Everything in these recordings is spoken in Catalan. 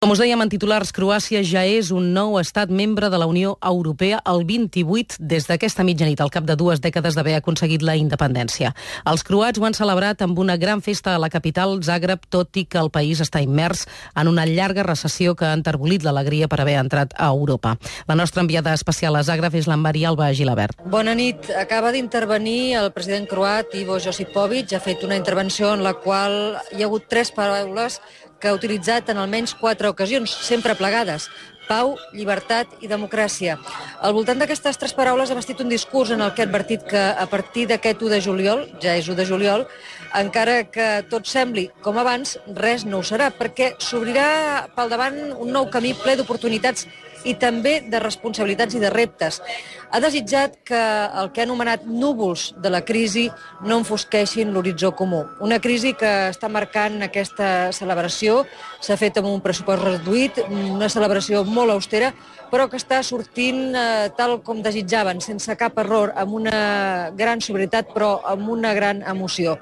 Com us dèiem en titulars, Croàcia ja és un nou estat membre de la Unió Europea el 28 des d'aquesta mitjanit, al cap de dues dècades d'haver aconseguit la independència. Els croats ho han celebrat amb una gran festa a la capital, Zagreb, tot i que el país està immers en una llarga recessió que ha enterbolit l'alegria per haver entrat a Europa. La nostra enviada especial a Zagreb és la Maria Alba Gilabert. Bona nit. Acaba d'intervenir el president croat Ivo Josipovic. Ha fet una intervenció en la qual hi ha hagut tres paraules que ha utilitzat en almenys quatre ocasions, sempre plegades. Pau, llibertat i democràcia. Al voltant d'aquestes tres paraules ha vestit un discurs en el que ha advertit que a partir d'aquest 1 de juliol, ja és 1 de juliol, encara que tot sembli com abans, res no ho serà, perquè s'obrirà pel davant un nou camí ple d'oportunitats i també de responsabilitats i de reptes. Ha desitjat que el que ha anomenat núvols de la crisi no enfosqueixin l'horitzó comú. Una crisi que està marcant aquesta celebració, s'ha fet amb un pressupost reduït, una celebració molt austera, però que està sortint eh, tal com desitjaven, sense cap error, amb una gran sobrietat, però amb una gran emoció.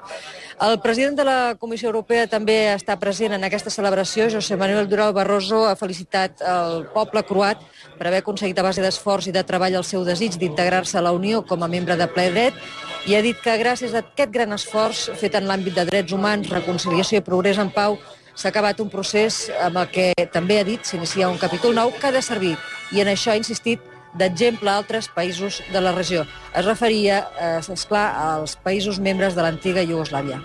El president de la Comissió Europea també està present en aquesta celebració. José Manuel Durao Barroso ha felicitat el poble croat per haver aconseguit a base d'esforç i de treball el seu desig d'integrar-se a la Unió com a membre de ple dret i ha dit que gràcies a aquest gran esforç fet en l'àmbit de drets humans, reconciliació i progrés en pau s'ha acabat un procés amb el que també ha dit s'inicia un capítol nou que ha de servir i en això ha insistit d'exemple a altres països de la regió. Es referia, eh, esclar, als països membres de l'antiga Iugoslàvia.